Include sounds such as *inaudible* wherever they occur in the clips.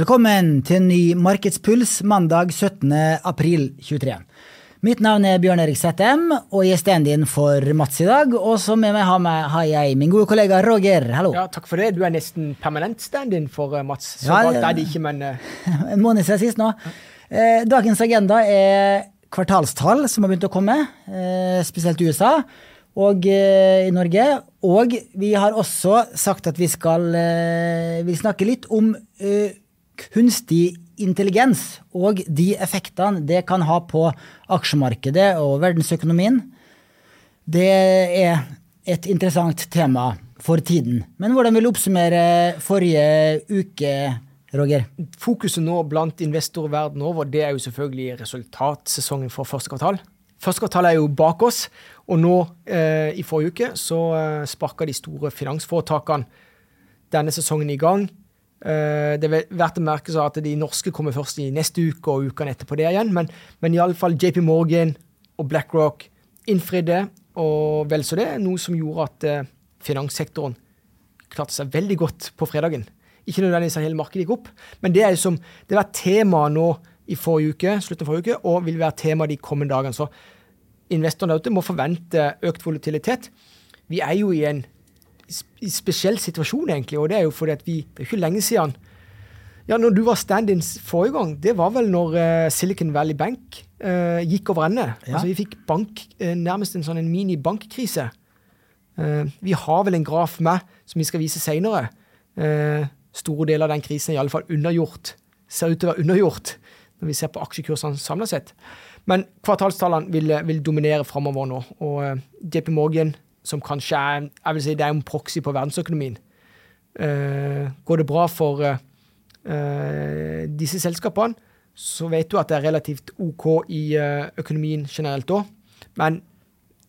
Velkommen til en ny Markedspuls mandag 17. april 23. Mitt navn er Bjørn Erik Settem, og jeg er stand-in for Mats i dag. Og så med meg har, jeg min gode kollega Roger. Hallo. Ja, Takk for det. Du er nesten permanent stand-in for uh, Mats. Så Ja, galt er det ikke, men uh, *laughs* En måned siden sist nå. Eh, dagens agenda er kvartalstall som har begynt å komme, eh, spesielt i USA og eh, i Norge. Og vi har også sagt at vi skal vi snakke litt om eh, kunstig intelligens og de effektene det kan ha på aksjemarkedet og verdensøkonomien. Det er et interessant tema for tiden. Men hvordan vil du oppsummere forrige uke, Roger? fokuset nå blant investorer verden over, det er jo selvfølgelig resultatsesongen for første kvartal. Første kvartal er jo bak oss, og nå eh, i forrige uke så eh, sparka de store finansforetakene denne sesongen i gang. Eh, det er verdt å merke seg at de norske kommer først i neste uke og ukene etterpå det igjen, men, men iallfall JP Morgan og BlackRock innfridde, og vel så det, noe som gjorde at eh, finanssektoren klarte seg veldig godt på fredagen. Ikke nødvendigvis at hele markedet gikk opp, men det er jo som, det var tema nå i forrige uke, slutten av forrige uke, og vil være tema de kommende dagene. Så investorene ute må forvente økt volatilitet. Vi er jo i en spesiell situasjon, egentlig, og det er jo fordi at vi Det er jo ikke lenge siden ja, når du var stand-in forrige gang, det var vel når uh, Silicon Valley Bank uh, gikk over ende. Ja. Altså Vi fikk bank, uh, nærmest en sånn mini-bankkrise. Vi har vel en graf med som vi skal vise seinere. Store deler av den krisen er i alle fall undergjort. Ser ut til å være undergjort når vi ser på aksjekursene samla sett. Men kvartalstallene vil, vil dominere framover nå. Og JP Morgan, som kanskje er jeg vil si det er en proxy på verdensøkonomien Uh, Går det bra for uh, uh, disse selskapene, så vet du at det er relativt OK i økonomien generelt òg. Men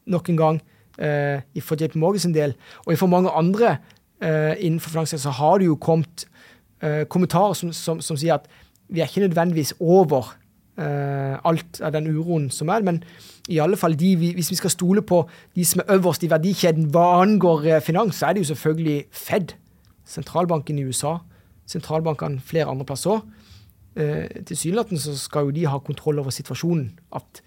nok en gang, uh, for JP Morgan sin del, og for mange andre innenfor finanssektoren, så har det jo kommet kommentarer som, som, som sier at vi er ikke nødvendigvis over alt av den uroen som er, men i alle fall de, hvis vi skal stole på de som er øverst i verdikjeden hva angår eh, finans, så er det jo selvfølgelig Fed, sentralbanken i USA, sentralbankene flere andre plasser òg. Eh, Tilsynelatende så skal jo de ha kontroll over situasjonen. At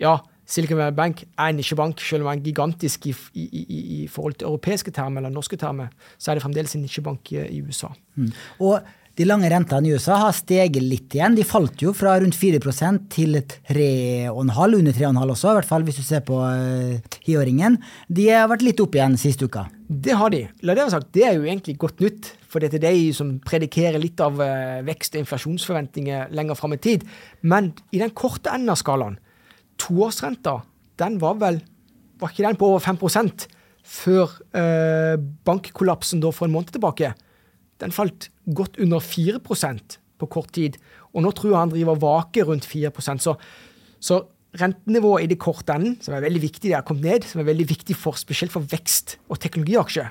ja, Silicon Valley Bank er en nisjebank, selv om den er gigantisk i, i, i, i forhold til europeiske termer eller norske termer, så er det fremdeles en nisjebank i USA. Mm. Og de lange rentene i USA har steget litt igjen. De falt jo fra rundt 4% til 3,5, under 3,5 også, i hvert fall hvis du ser på eh, tiåringen. De har vært litt opp igjen siste uka. Det har de. La det være sagt, det er jo egentlig godt nytt. For det er de som predikerer litt av eh, vekst- og inflasjonsforventninger lenger fram i tid. Men i den korte enden av skalaen, toårsrenta, den var vel Var ikke den på over 5 før eh, bankkollapsen for en måned tilbake? Den falt godt under 4% på kort tid. Og nå tror jeg han driver vake rundt 4% Så, så rentenivået i det korte enden, som er veldig viktig, det har kommet ned, som er veldig viktig for, spesielt for vekst- og teknologiaksjer.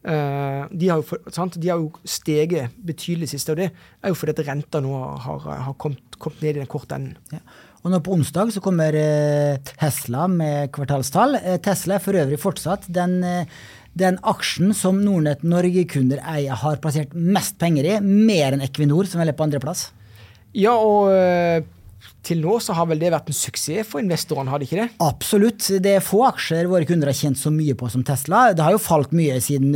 Eh, de, har jo, sant? de har jo steget betydelig siste, og det er jo fordi at renta nå har, har kommet, kommet ned i den korte enden. Ja. Og nå på onsdag så kommer eh, Tesla med kvartalstall. Eh, Tesla er for øvrig fortsatt den, den aksjen som Nordnett Norge-kunder eier, har plassert mest penger i, mer enn Equinor, som er på andreplass. Ja, og eh, til nå så har vel det vært en suksess for investorene, har det ikke det? Absolutt. Det er få aksjer våre kunder har tjent så mye på som Tesla. Det har jo falt mye siden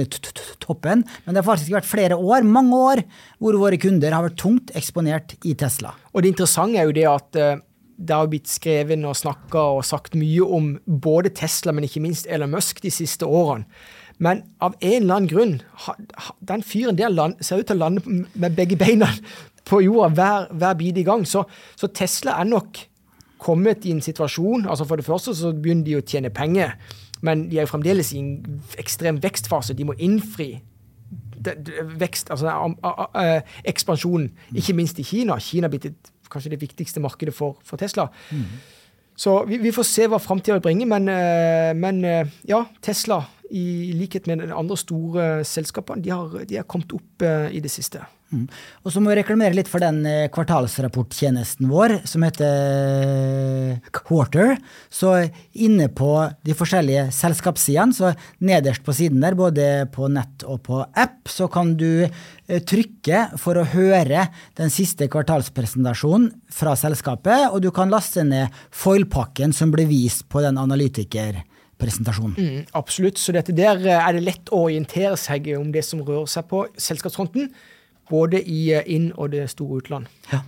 toppen, men det har faktisk vært flere år, mange år, hvor våre kunder har vært tungt eksponert i Tesla. Og det interessante er jo det at eh, det har blitt skrevet og snakka og sagt mye om både Tesla, men ikke minst Elon Musk de siste årene. Men av en eller annen grunn, den fyren der land, ser ut til å lande med begge beina *laughs* på jorda hver, hver bidige gang. Så, så Tesla er nok kommet i en situasjon altså For det første så begynner de å tjene penger, men de er jo fremdeles i en ekstrem vekstfase. De må innfri vekst, altså ekspansjonen, ikke minst i Kina. Kina er blitt kanskje det viktigste markedet for, for Tesla. Så vi, vi får se hva framtida vil bringe, men, eh, men eh, ja, Tesla i likhet med de andre store selskapene, de har, de har kommet opp eh, i det siste. Mm. Og så må vi reklamere litt for den eh, kvartalsrapporttjenesten vår som heter Quarter. Så inne på de forskjellige selskapssidene, så nederst på siden der, både på nett og på app, så kan du trykke for å høre den siste kvartalspresentasjonen fra selskapet, og du kan laste ned foilpakken som ble vist på den analytiker presentasjon. Mm, absolutt. Så dette der eh, er det lett å orientere seg om det som rører seg på selskapsfronten. Både i eh, inn- og det store utland. Ja,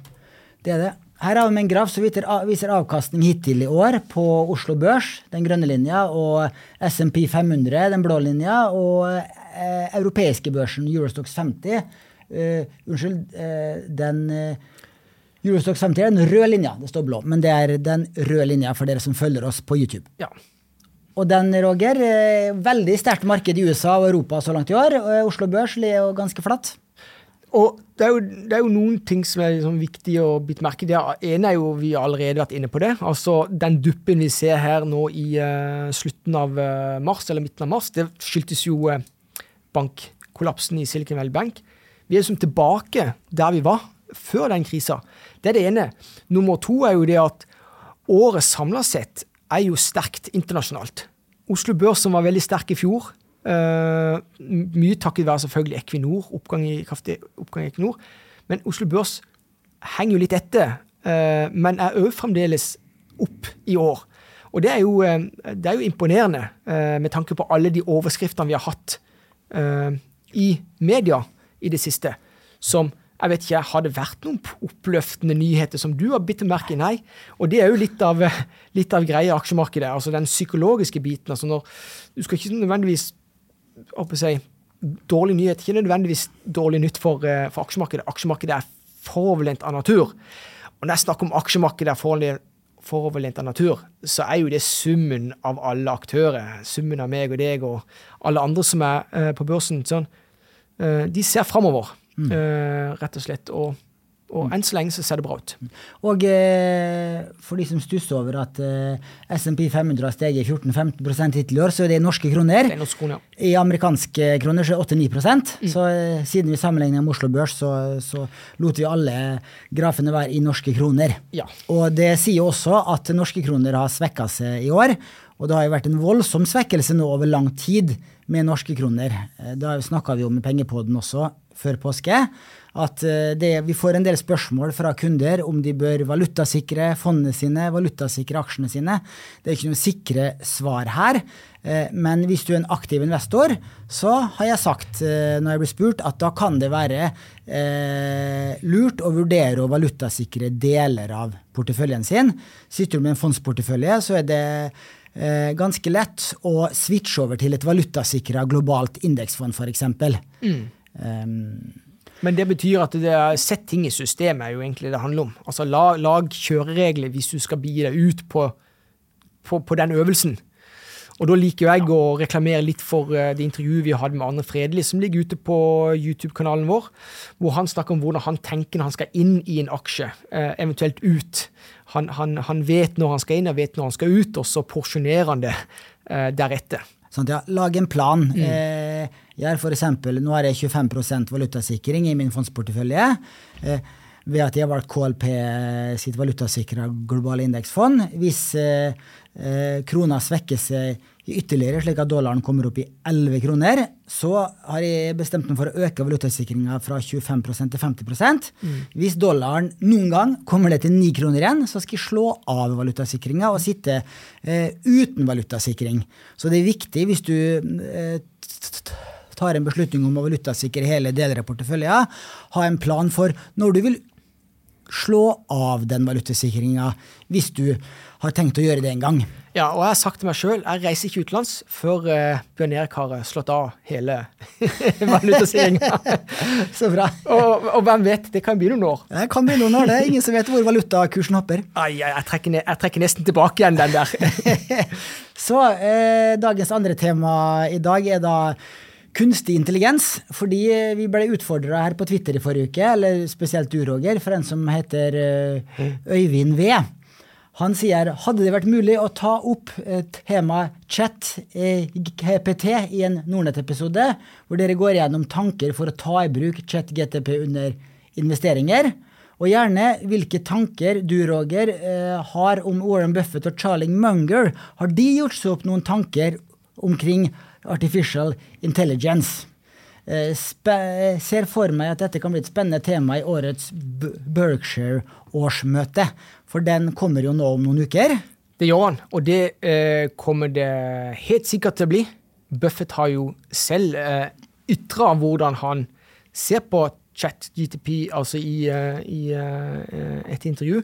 det er det. Her har vi en graf som viser avkastning hittil i år på Oslo Børs, den grønne linja, og SMP 500, den blå linja, og eh, europeiske børsen, Eurostox 50. Uh, unnskyld, uh, den uh, Eurostox 50 er den røde linja, det står blå, men det er den røde linja for dere som følger oss på YouTube. Ja, og den, Roger, eh, veldig sterkt marked i USA og Europa så langt i år. og Oslo Børs er jo ganske flatt. Og det er, jo, det er jo, noen ting som er liksom viktig å bite merke i. Det ene er jo vi har allerede vært inne på det. Altså Den duppen vi ser her nå i uh, slutten av uh, mars, eller midten av mars, det skyldtes jo uh, bankkollapsen i Silicon Valley Bank. Vi er liksom tilbake der vi var før den krisa. Det er det ene. Nummer to er jo det at året samla sett er jo sterkt internasjonalt. Oslo Børs, som var veldig sterk i fjor, uh, mye takket være selvfølgelig Equinor, oppgang i, kraftig oppgang i Equinor, men Oslo Børs henger jo litt etter, uh, men er òg fremdeles opp i år. Og det er jo, uh, det er jo imponerende, med tanke på alle de overskriftene vi har hatt i media i det siste, som jeg vet ikke, Har det vært noen oppløftende nyheter som du har bitt merke i? Nei. Og det er jo litt av, *laughs* litt av greia i aksjemarkedet. altså Den psykologiske biten. altså når, Du skal ikke nødvendigvis si, Dårlig nyhet ikke nødvendigvis dårlig nytt for, eh, for aksjemarkedet. Aksjemarkedet er foroverlent av natur. Og når jeg snakker om aksjemarkedet er foroverlent av natur, så er jo det summen av alle aktører. Summen av meg og deg og alle andre som er uh, på børsen. Sånn. Uh, de ser framover. Mm. Uh, rett og slett. Og, og mm. enn så lenge så ser det bra ut. Og uh, for de som stusser over at uh, SMP 500 har steget 14-15 hittil i år, så er det i norske kroner. Det er kroner. I amerikanske kroner så er det 8-9 mm. Så eh, siden vi sammenligner med Oslo Børs, så, så, lot vi alle grafene være i norske kroner. Ja. Og det sier også at norske kroner har svekka seg i år. Og det har jo vært en voldsom svekkelse nå over lang tid med norske kroner. Da snakka vi om i Pengepoden også før påske. At eh, det, vi får en del spørsmål fra kunder om de bør valutasikre fondene sine, valutasikre aksjene sine. Det er ikke noe sikre svar her. Eh, men hvis du er en aktiv investor, så har jeg sagt eh, når jeg blir spurt, at da kan det være eh, lurt å vurdere å valutasikre deler av porteføljen sin. Sitter du med en fondsportefølje, så er det eh, ganske lett å switche over til et valutasikra globalt indeksfond, f.eks. Mm. Um, men det betyr at det er sett ting i systemet er jo egentlig det handler om. Altså lag, lag kjøreregler hvis du skal begi deg ut på, på, på, den øvelsen. Og da liker jeg å reklamere litt for uh, det intervjuet vi hadde med Arne Fredelig, som ligger ute på YouTube-kanalen vår, hvor han snakker om hvordan han tenker når han skal inn i en aksje, uh, eventuelt ut. Han, han, han, vet når han skal inn og vet når han skal ut, og så porsjonerer han det uh, deretter. Sånn, ja, lag en plan. Mm. Eh, jeg har for eksempel, nå har jeg 25% valutasikring i min fondsportefølje. Eh, ved at jeg har valgt KLP sitt valutasikra globale indeksfond. Hvis eh, eh, krona svekker seg ytterligere, slik at dollaren kommer opp i 11 kroner, så har jeg bestemt meg for å øke valutasikringa fra 25% til 50 mm. Hvis dollaren noen gang kommer det til 9 kroner igjen, så skal jeg slå av valutasikringa og sitte eh, uten valutasikring. Så det er viktig hvis du eh, tar en beslutning om å valutasikre hele deler av porteføljen, ha en plan for når du vil slå av den valutasikringa hvis du har tenkt å gjøre det en gang. Ja, og jeg har sagt til meg sjøl, jeg reiser ikke utenlands før uh, Bjørn Erik har eh, slått av hele *laughs* valutasikringa. *laughs* Så bra. og, og, hvem vet, det kan bli noen år. Det kan bli noen år, det. er Ingen som vet hvor valutakursen hopper. Ai, ai jeg, trekker jeg, trekker nesten tilbake igjen den der. *laughs* Så eh, dagens andre tema i dag er da kunstig intelligens. Fordi vi ble utfordra her på Twitter i forrige uke, eller spesielt du, Roger, for en som heter eh, Øyvind V. Han sier hadde det vært mulig å ta opp temaet chat GPT i en Nordnett-episode, hvor dere går gjennom tanker for å ta i bruk chat GTP under investeringer, og gjerne hvilke tanker du, Roger, har om Warren Buffett og Charlie Munger. Har de gjort seg opp noen tanker omkring artificial intelligence? ser for meg at dette kan bli et spennende tema i årets Berkshire-årsmøte. For den kommer jo nå om noen uker. Det gjør han, og det eh, kommer det helt sikkert til å bli. Buffett har jo selv eh, ytra hvordan han ser på chat-GTP, altså i, uh, i uh, et intervju.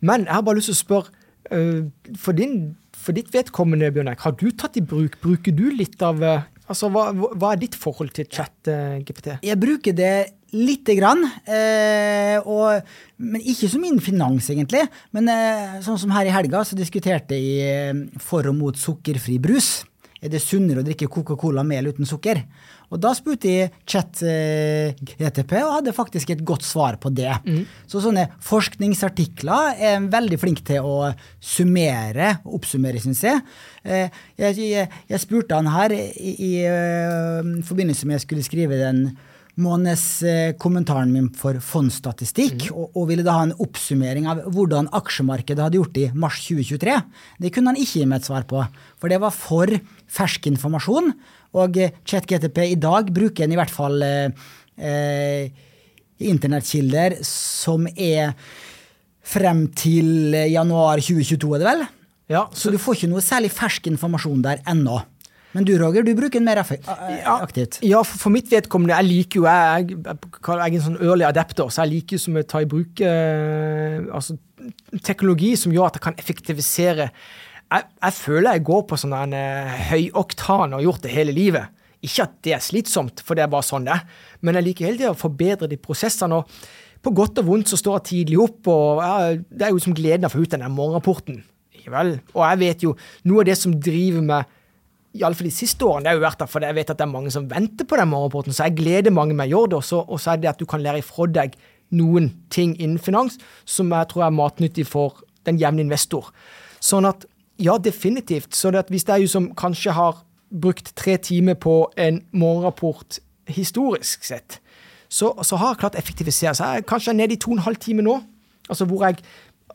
Men jeg har bare lyst til å spørre, uh, for, din, for, ditt vedkommende, Bjørn Eik, har du tatt i bruk Bruker du litt av Altså, hva, hva, er ditt forhold til chat-GPT? Jeg bruker det lite grann. Eh, og, men ikke som innen finans, egentlig. Men eh, sånn som her i helga, så diskuterte jeg for og mot sukkerfri brus. Er det sunnere å drikke Coca-Cola eller uten sukker? Og da spurte jeg chat-GTP, og hadde faktisk et godt svar på det. Mm. Så sånne forskningsartikler er veldig flink til å summere og oppsummere, syns jeg. jeg. Jeg, jeg. spurte han her i, i, i forbindelse med jeg skulle skrive den månedskommentaren min for fondsstatistikk, mm. og, og, ville da ha en oppsummering av hvordan aksjemarkedet hadde gjort det i mars 2023. Det kunne han ikke gi meg et svar på, for det var for fersk informasjon. Og eh, ChatGTP i dag bruker en i hvert fall eh, eh, internettkilder som er frem til januar 2022, er det vel? Ja, så, så du får ikke noe særlig fersk informasjon der ennå. Men du Roger, du bruker den mer aktivt? Ja, for, mitt vedkommende. Jeg liker jo, jeg, jeg, jeg, er en sånn early adapter, så jeg liker jo som å ta i bruk eh, altså, teknologi som gjør at jeg kan effektivisere jeg, jeg, føler jeg går på sånn en uh, høyoktan og har gjort det hele livet. Ikke at det er slitsomt, for det er bare sånn det er, men jeg liker hele tiden å forbedre de prosessene. og På godt og vondt så står jeg tidlig opp, og jeg, det er jo som gleden av å få ut den morgenrapporten. Vel. Og jeg vet jo, noe av det som driver meg iallfall de siste årene, det har jo vært derfor jeg vet at det er mange som venter på den morgenrapporten, så jeg gleder mange med å gjøre det, og så er det at du kan lære ifra deg noen ting innen finans som jeg tror er matnyttig for den jevne investor. Sånn at ja, definitivt. Så hvis det er jo som kanskje har brukt tre timer på en morgenrapport historisk sett, så, så har jeg klart å effektivisere. Så jeg er kanskje nede i to og en halv time nå. Altså hvor jeg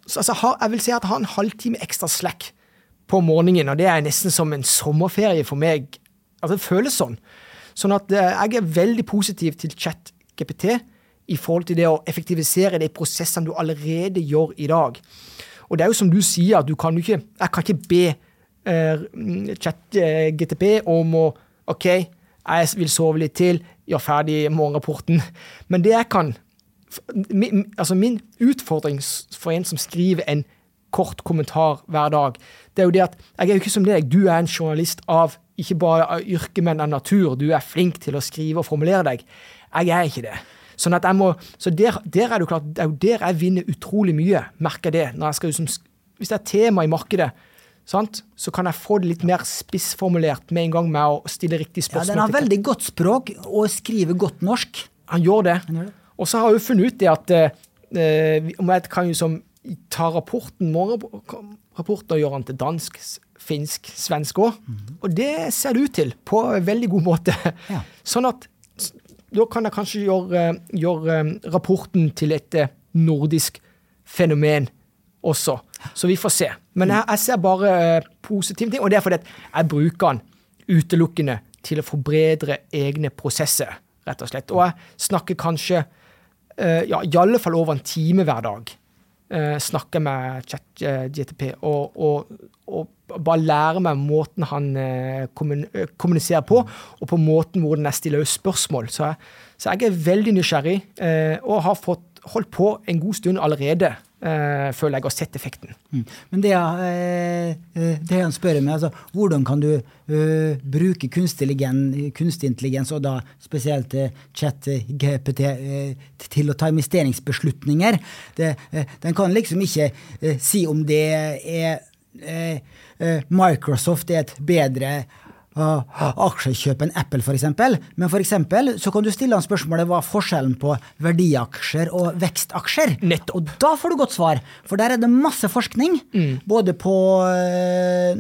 altså har, Jeg vil si at jeg har en halvtime ekstra slack på morgenen, og det er nesten som en sommerferie for meg. Altså, det føles sånn. Sånn at eh, jeg er veldig positiv til chat-GPT i forhold til det å effektivisere de prosessene du allerede gjør i dag. Og det er jo som du sier, at du kan jo ikke Jeg kan ikke be uh, chat-GTP om å OK, jeg vil sove litt til, gjør ferdig morgenrapporten. Men det jeg kan min, altså min utfordring for en som skriver en kort kommentar hver dag, det er jo det at jeg er jo ikke som deg. Du er en journalist av ikke bare yrke, men av natur. Du er flink til å skrive og formulere deg. Jeg er ikke det. Sånn at jeg må, så der, der er det jo klart, det er jo der jeg vinner utrolig mye, merker det. når jeg skal liksom, Hvis det er tema i markedet, sant, så kan jeg få det litt mer spissformulert med en gang med å stille riktig spørsmål. Ja, Den har veldig godt språk og skriver godt norsk. Han gjør det. det. Og så har jeg jo funnet ut det at eh, om jeg kan jo som ta rapporten, morgenrapporten og gjøre den til dansk, finsk, svensk òg. Mm -hmm. Og det ser det ut til på en veldig god måte. Ja. Sånn at da kan jeg kanskje gjøre, gjøre eh, rapporten til et eh, nordisk fenomen også. Så vi får se. Men jeg, jeg ser bare eh, positive ting, og det er fordi jeg bruker den utelukkende til å forbedre egne prosesser, rett og slett. Og jeg snakker kanskje ja, i alle fall over en time hver dag. Snakker med ChatGTP og, og, og, bare lære meg måten han eh, kommuniserer på, og på måten hvor den stiller spørsmål. Så, så, jeg er veldig nysgjerrig, eh, og har fått holdt på en god stund allerede, eh, føler jeg, har sett effekten. Mm. Men det, det han spør meg, altså, hvordan kan du uh, bruke kunstig intelligens, og da spesielt chat-GPT, uh, til å ta investeringsbeslutninger? Det, uh, den kan liksom ikke si om det er Microsoft er et bedre aksjekjøp enn en Apple, f.eks. Men for eksempel, så kan du stille han spørsmålet hva er forskjellen på verdiaksjer og vekstaksjer. Nettopp. Og da får du godt svar, for der er det masse forskning. Både på eh,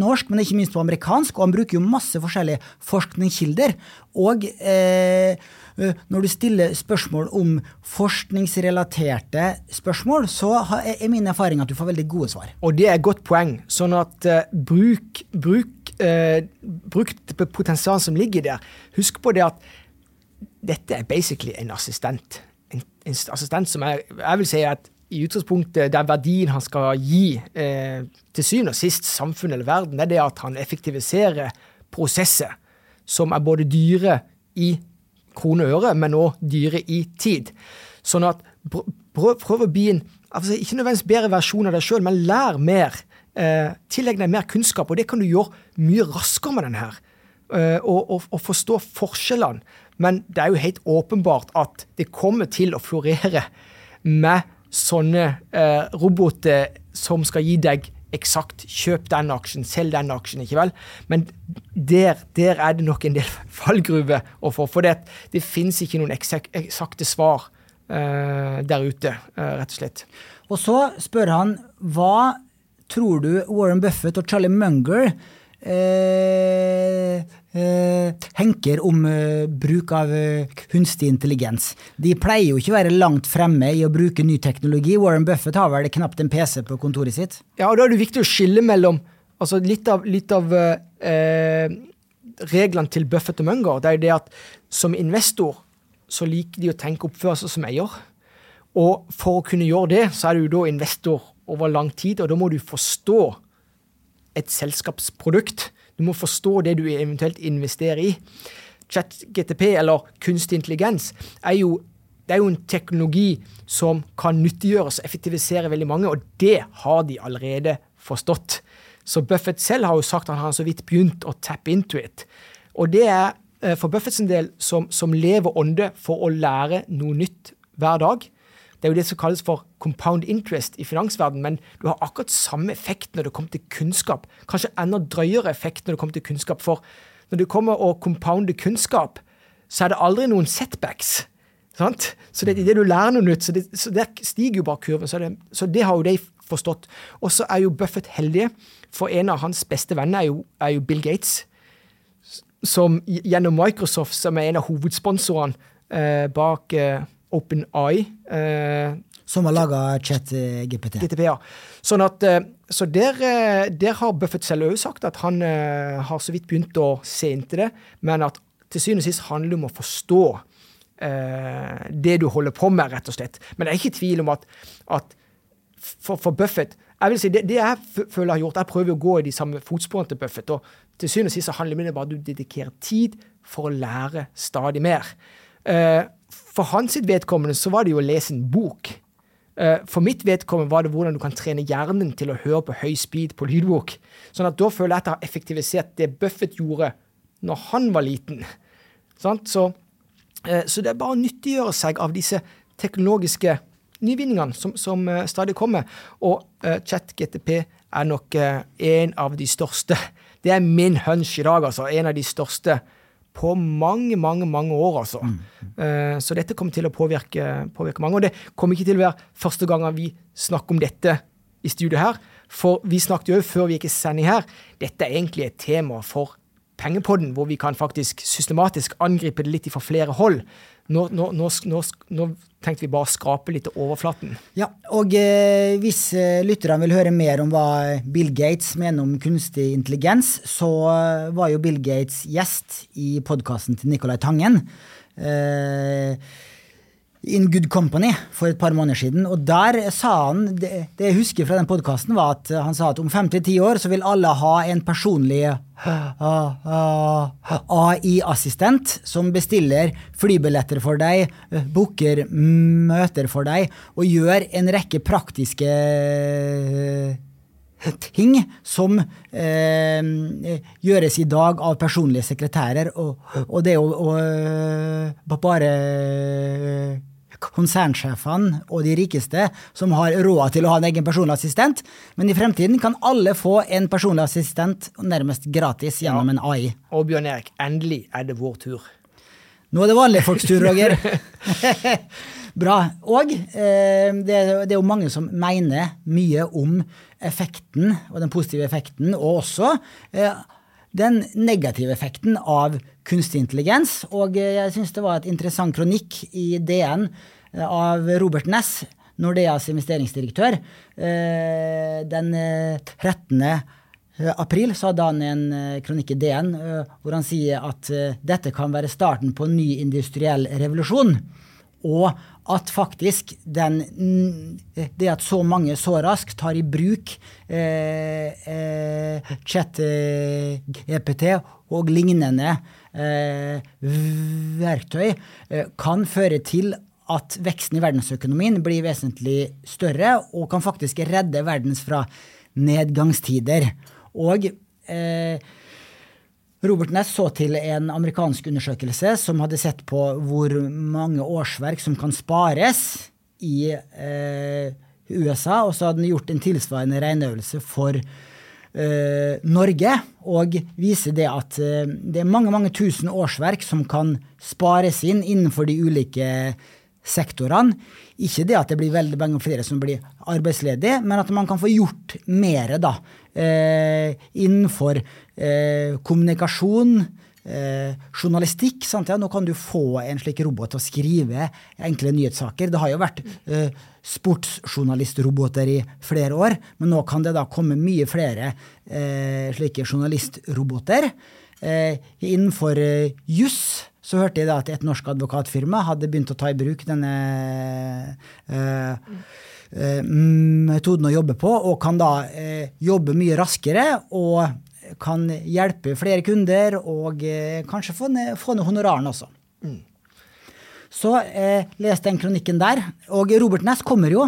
norsk, men ikke minst på amerikansk, og han bruker jo masse forskjellige forskningskilder. Og eh, eh, når du stiller spørsmål om forskningsrelaterte spørsmål, så er min erfaring at du får veldig gode svar. Og det er et godt poeng. Sånn at uh, bruk, bruk, uh, bruk potensialet som ligger der. Husk på det at dette er basically en assistent. En, en assistent som er, jeg vil si at i utgangspunktet den verdien han skal gi eh, til syvende og sist samfunnet eller verden, er det at han effektiviserer prosesser som er både dyre i krone men òg dyre i tid. Sånn at prøv, prøv å bli en altså ikke nødvendigvis bedre versjon av deg sjøl, men lær mer. Eh, tillegg deg mer kunnskap, og det kan du gjøre mye raskere med den her. Eh, og, og, og forstå forskjellene. Men det er jo helt åpenbart at det kommer til å florere med sånne eh, roboter som skal gi deg eksakt kjøp den aksjen, selg den aksjen, ikke vel? Men der, der er det nok en del *laughs* fallgruver å få. For det, det fins ikke noen eksakte svar uh, der ute, uh, rett og slett. Og så spør han hva tror du Warren Buffett og Charlie Munger eh, eh, tenker om eh, bruk av eh, kunstig intelligens? De pleier jo ikke å være langt fremme i å bruke ny teknologi. Warren Buffett har vel knapt en PC på kontoret sitt. Ja, og da er det viktig å skille mellom altså litt av, litt av eh, reglene til Buffett og Munger. Det er jo det at som investor så liker de å tenke oppføre seg som eier. Og for å kunne gjøre det, så er du da investor over lang tid, og da må du forstå et selskapsprodukt. Du må forstå det du eventuelt investerer i. ChatGTP, eller kunstig intelligens, er jo, det er jo en teknologi som kan nyttiggjøres og effektivisere veldig mange, og det har de allerede forstått. Så Buffett selv har jo sagt at han har så vidt begynt å tap into it. Og det er eh, for Buffetts del som, som lever ånde for å lære noe nytt hver dag. Det er jo det som kalles for compound interest i finansverdenen, men du har akkurat samme effekt når det kommer til kunnskap. Kanskje enda drøyere effekt når det kommer til kunnskap, for når du kommer og compounder kunnskap, så er det aldri noen setbacks. Sant? Så det, det du lærer noe nytt, så, det, så der stiger jo bare kurven. Så det, så det har jo de forstått. Og så er jo Buffett heldige, for en av hans beste venner er jo, er jo Bill Gates, som gjennom Microsoft, som er en av hovedsponsorene eh, bak eh, OpenEye eh, Som har laga ChatGPT. GTP, ja. Sånn at, eh, så der, eh, der har Buffett selv òg sagt at han eh, har så vidt begynt å se inn til det, men at til syvende og sist handler det om å forstå eh, det du holder på med, rett og slett. Men det er ikke tvil om at, at for, for, Buffett jeg vil si, Det, det jeg føler jeg har gjort, jeg prøver å gå i de samme fotsporene til Buffett. og Til syvende og sist handler det bare om at du dedikerer tid for å lære stadig mer. Eh, for hans vedkommende så var det jo å lese en bok. Eh, for mitt vedkommende var det hvordan du kan trene hjernen til å høre på høy speed på lydbok. Sånn at da føler jeg at jeg har effektivisert det Buffett gjorde når han var liten. Så, eh, så det er bare å nyttiggjøre seg av disse teknologiske nyvinningene som, som uh, stadig kommer. Og uh, ChatGTP er nok uh, en av de største. Det er min hunch i dag, altså. En av de største på mange, mange mange år, altså. Mm. så dette kommer til å påvirke, påvirke, mange. Og det kommer ikke til å være første gang vi snakker om dette i studio her. For vi snakket jo før vi gikk i sending her, dette er egentlig et tema for Pengepodden, hvor vi kan faktisk systematisk angripe det litt fra flere hold. Nå, nå, nå, nå, tenkte vi bare å skrape litt til overflaten. Ja, og eh, hvis eh, lytterne vil høre mer om hva Bill Gates mener om kunstig intelligens, så eh, var jo Bill Gates gjest i podkasten til Nicolai Tangen. Eh, In Good Company for et par måneder siden. Og der sa han Det, jeg husker fra den podkasten, var at han sa at om fem til ti år så vil alle ha en personlig AI-assistent som bestiller flybilletter for deg, booker møter for deg og gjør en rekke praktiske ting som eh, gjøres i dag av personlige sekretærer, og, og det å, å bare konsernsjefene og de rikeste som har råd til å ha en egen personlig assistent, men i fremtiden kan alle få en personlig assistent nærmest gratis gjennom en AI. Og Bjørn Erik, endelig er det vår tur. Nå er det vanlige folks tur, Roger. *laughs* Bra. Og eh, det, det, er jo mange som mener mye om effekten, og den positive effekten, og også eh, den negative effekten av kunstig intelligens. Og eh, jeg syns det var et interessant kronikk i DN eh, av Robert Ness, Nordeas investeringsdirektør, eh, den 13. april så hadde han en kronikk i DN hvor han sier at dette kan være starten på en ny industriell revolusjon. Og at faktisk den, det at så mange så raskt tar i bruk eh, eh, chat-EPT og lignende eh, verktøy, eh, kan føre til at veksten i verdensøkonomien blir vesentlig større og kan faktisk redde verdens fra nedgangstider. Og eh, Robert Ness så til en amerikansk undersøkelse som hadde sett på hvor mange årsverk som kan spares i eh, USA, og så hadde han gjort en tilsvarende regneøvelse for eh, Norge, og viser det at eh, det er mange, mange tusen årsverk som kan spares inn innenfor de ulike sektorene. Ikke det at det blir veldig mange flere som blir arbeidsledige, men at man kan få gjort mer da, eh, innenfor eh, kommunikasjon, eh, journalistikk. Sant? Ja, nå kan du få en slik robot til å skrive enkle nyhetssaker. Det har jo vært eh, sportsjournalistroboter i flere år, men nå kan det da komme mye flere eh, slike journalistroboter. Eh, innenfor juss så hørte jeg da at et norsk advokatfirma hadde begynt å ta i bruk denne eh, eh, metoden å jobbe på, og kan da eh, jobbe mye raskere og kan hjelpe flere kunder og eh, kanskje få ned, få ned honoraren også. Mm. Så eh, leste den kronikken der. Og Robert Næss kommer jo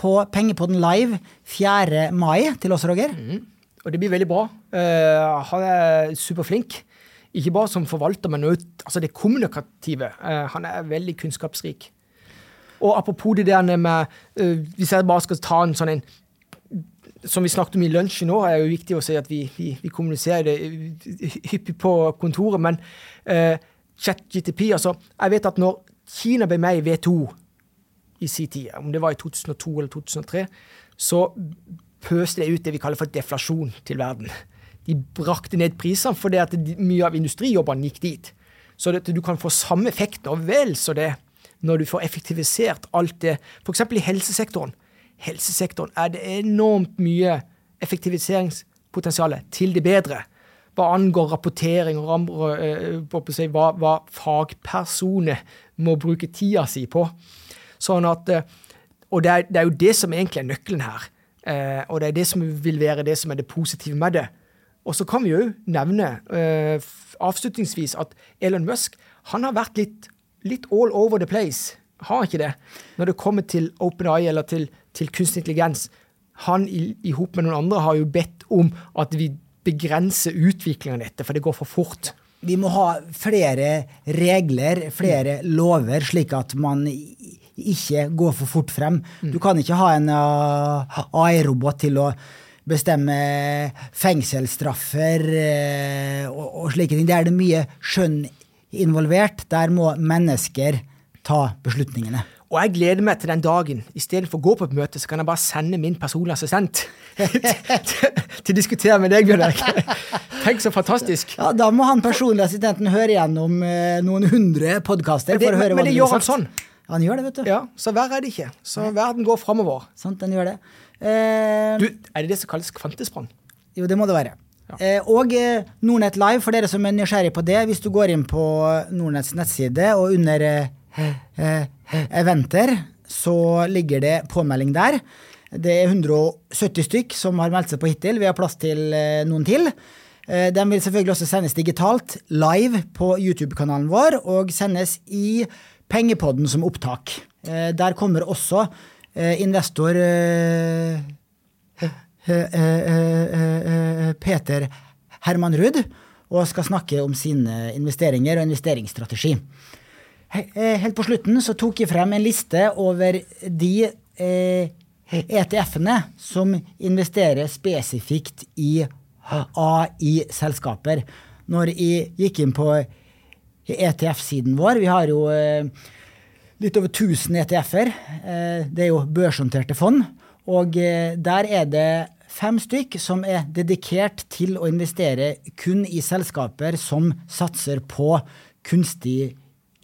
på Pengepodden live 4. mai til oss, Roger. Mm. Og det blir veldig bra. Uh, han er superflink. Ikke bare som forvalter, men også altså det kommunikative. Uh, han er veldig kunnskapsrik. Og apropos det der med uh, Hvis jeg bare skal ta en sånn en Som vi snakket om i lunsjen nå, er jo viktig å si at vi, vi, vi kommuniserer det hyppig på kontoret. Men ChatGTP altså, Jeg vet at når Kina ble med i WTO i sin tid, om det var i 2002 eller 2003, så pøste det ut det vi kaller for deflasjon til verden de brakte ned prisene fordi at mye av industrijobbene gikk dit. Så at du kan få samme effekt og vel så det når du får effektivisert alt det. F.eks. i helsesektoren. Helsesektoren er det enormt mye effektiviseringspotensial til det bedre. Hva angår rapportering og uh, hva, hva fagpersoner må bruke tida si på. Sånn at, uh, og det er, det er, jo det som egentlig er nøkkelen her. Uh, og det er det som vil være det som er det positive med det. Og så kan vi jo nevne uh, avslutningsvis at Elon Musk han har vært litt, litt, all over the place. Har ikke det? Når det kommer til OpenEye eller til, til kunstig intelligens. Han i, i hop med noen andre har jo bedt om at vi begrenser utviklingen av dette, for det går for fort. Vi må ha flere regler, flere mm. lover, slik at man ikke går for fort frem. Mm. Du kan ikke ha en uh, AI-robot til å bestemme fengselsstraffer eh, og, og, slike ting. Der er det mye skjønn involvert. Der må mennesker ta beslutningene. Og jeg gleder meg til den dagen. Istedenfor å gå på et møte, så kan jeg bare sende min personlige assistent *laughs* til å diskutere med deg, Bjørn Erik. Tenk så fantastisk. Ja, Da må han personlige assistenten høre gjennom eh, noen hundre podkaster. Men det, men det gjør han sånn. Han gjør det, vet du. Ja, Så verre er det ikke. Så verden går framover. Sant, den gjør det. Eh, du, er det det som kalles kvantesprang? Jo, det må det være. Ja. Eh, og eh, Nordnett Live, for dere som er nysgjerrig på det, hvis du går inn på Nordnetts nettside og under eventer, så ligger det påmelding der. Det er 170 stykk som har meldt seg på hittil. Vi har plass til noen til. Den vil selvfølgelig også sendes digitalt, live, på YouTube-kanalen vår, og sendes i Pengepodden som opptak. Der kommer også Eh, investor eh, eh, Peter Herman Ruud og skal snakke om sine investeringer og investeringsstrategi. helt på slutten så tok jeg frem en liste over de eh, ETF-ene som investerer spesifikt i AI-selskaper. Når jeg gikk inn på ETF-siden vår, vi har jo eh, litt over 1000 ETF-er. Eh, det er jo børshåndterte fond. Og eh, der er det fem stykk som er dedikert til å investere kun i selskaper som satser på kunstig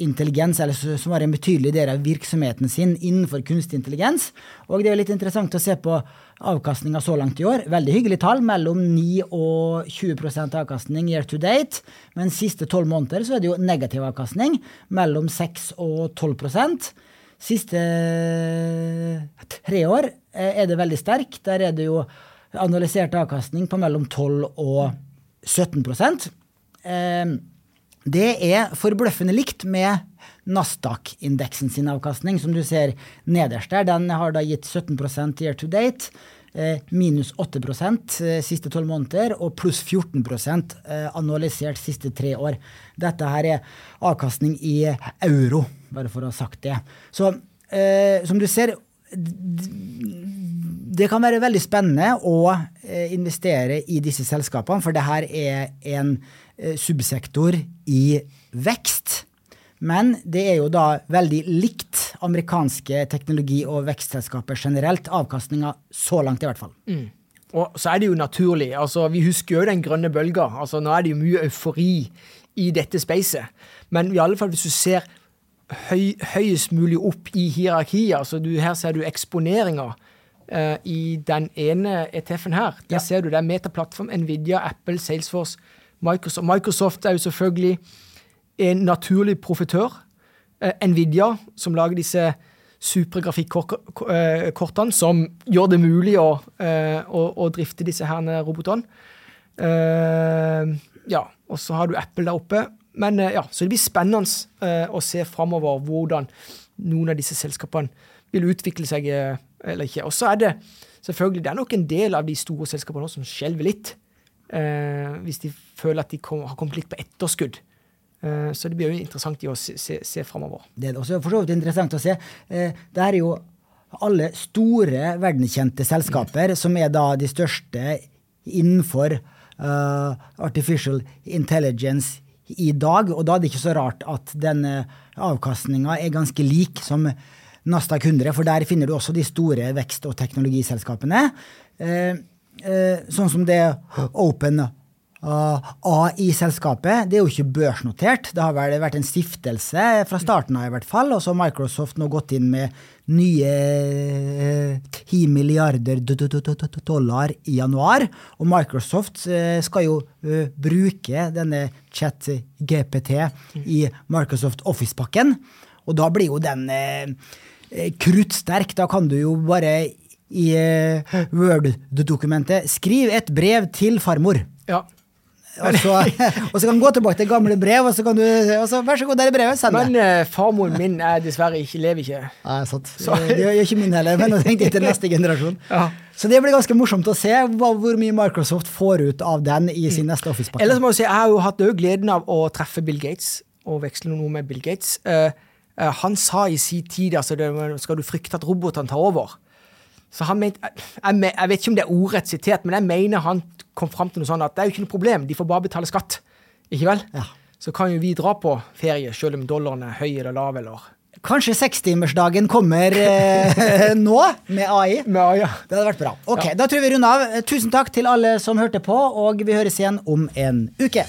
intelligens, eller som har en betydelig del av virksomheten sin innenfor kunstig intelligens. Og det er jo litt interessant å se på avkastninga så langt i år. Veldig hyggelig tall, mellom 9 og 20% avkastning year to date. Men siste tolv måneder så er det jo negativ avkastning, mellom 6 og 12% Siste tre år eh, er det veldig sterk. Der er det jo analysert avkastning på mellom 12 og 17 Eh, Det er forbløffende likt med Nasdaq-indeksen sin avkastning, som du ser nederst der. Den har da gitt 17% year to date, eh, minus 8 eh, siste tolv måneder, og pluss 14 eh, analysert siste tre år. Dette her er avkastning i euro, bare for å ha sagt det. Så som du ser, det kan være veldig spennende å investere i disse selskapene, for det her er en subsektor i vekst. Men det er jo da veldig likt amerikanske teknologi- og vekstselskaper generelt. Avkastninga så langt, i hvert fall. Og så er det jo naturlig. altså Vi husker jo den grønne bølga. altså Nå er det jo mye eufori i dette spacet. Men i alle fall hvis du ser høy, høyest mulig opp i hierarkiet altså du, Her ser du eksponeringa uh, i den ene ETF-en her. Der Ja. ser du det er Metaplattform, Nvidia, Apple, Salesforce, Microsoft. Microsoft er jo selvfølgelig en naturlig profitør. Eh, Nvidia, som lager disse supergrafikkortene som gjør det mulig å, eh, å, å drifte disse her robotene. Eh, ja, og så har du Apple der oppe. Men ja, Så det blir spennende å se framover hvordan noen av disse selskapene vil utvikle seg eller ikke. Og så er det selvfølgelig det er nok en del av de store selskapene som skjelver litt. Eh, hvis de føler at de kom, har kommet litt på etterskudd. Eh, så det blir jo interessant i å se, se, se framover. Det er også for så vidt interessant å se. Eh, Det er jo alle store verdenskjente selskaper som er da de største innenfor uh, artificial intelligence i dag. Og da er det ikke så rart at denne avkastninga er ganske lik som Nasdaq 100, for der finner du også de store vekst- og teknologiselskapene. Eh, eh, sånn som det Open Uh, AI-selskapet det er jo ikke børsnotert. Det har vel vært en stiftelse fra starten av, i hvert fall. Og så har Microsoft nå gått inn med nye eh, 10 milliarder do- do- do- do- do- dollar i januar. Og Microsoft eh, skal jo eh, bruke denne chat-GPT i Microsoft Office-pakken. Og da blir jo den eh, eh, kruttsterk. Da kan du jo bare i eh, Word-dokumentet skriv et brev til farmor. Ja. Og så, *laughs* og så kan du gå tilbake til gamle brev, og så kan du og så, Vær så god, der er brevet. Send det. Men uh, farmoren min er dessverre ikke, lever ikke. Nei, sant. Det gjør ikke min heller, men jeg tenkte til neste generasjon. *laughs* Ja. Så det blir ganske morsomt å se hvor mye Microsoft får ut av den i sin neste Office-pakke. Ellers må jeg si, jeg har jo hatt gleden av å treffe Bill Gates og veksle noe med Bill Gates. Uh, uh, han sa i sin tid altså, det, skal du frykte at robotene tar over. Så han mente, jeg, jeg vet ikke om det er ordrett sitert, men jeg mener han kom fram til noe sånn at det er jo ikke noe problem, de får bare betale skatt. Ikke vel? Ja. Så kan jo vi dra på ferie, selv om dollaren er høy eller lav, eller Kanskje sekstimersdagen kommer eh, *laughs* nå, med AI. Men, ja. Det hadde vært bra. Ok, Da tror vi runder av. Tusen takk til alle som hørte på, og vi høres igjen om en uke.